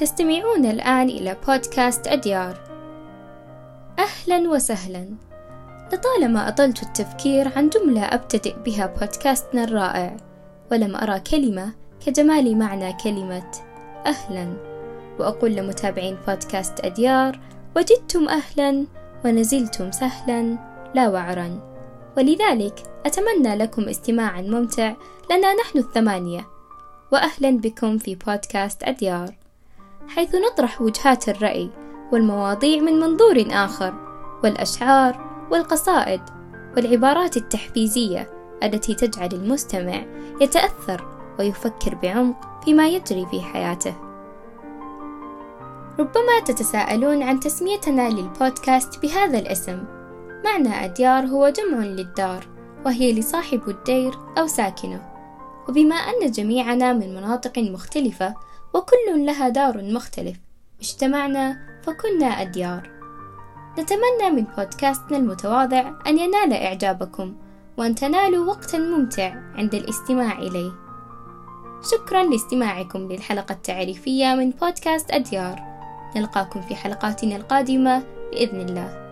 تستمعون الآن إلى بودكاست أديار. أهلا وسهلا. لطالما أطلت التفكير عن جملة أبتدئ بها بودكاستنا الرائع ولم أرى كلمة كجمال معنى كلمة أهلا. وأقول لمتابعين بودكاست أديار وجدتم أهلا ونزلتم سهلا لا وعرا. ولذلك أتمنى لكم استماعا ممتع لنا نحن الثمانية. وأهلا بكم في بودكاست أديار. حيث نطرح وجهات الرأي والمواضيع من منظور آخر والأشعار والقصائد والعبارات التحفيزية التي تجعل المستمع يتأثر ويفكر بعمق فيما يجري في حياته. ربما تتساءلون عن تسميتنا للبودكاست بهذا الاسم. معنى أديار هو جمع للدار وهي لصاحب الدير أو ساكنه. وبما أن جميعنا من مناطق مختلفة وكل لها دار مختلف. اجتمعنا فكنا أديار. نتمنى من بودكاستنا المتواضع أن ينال إعجابكم وأن تنالوا وقتا ممتع عند الاستماع إليه. شكرا لاستماعكم للحلقة التعريفية من بودكاست أديار. نلقاكم في حلقاتنا القادمة بإذن الله.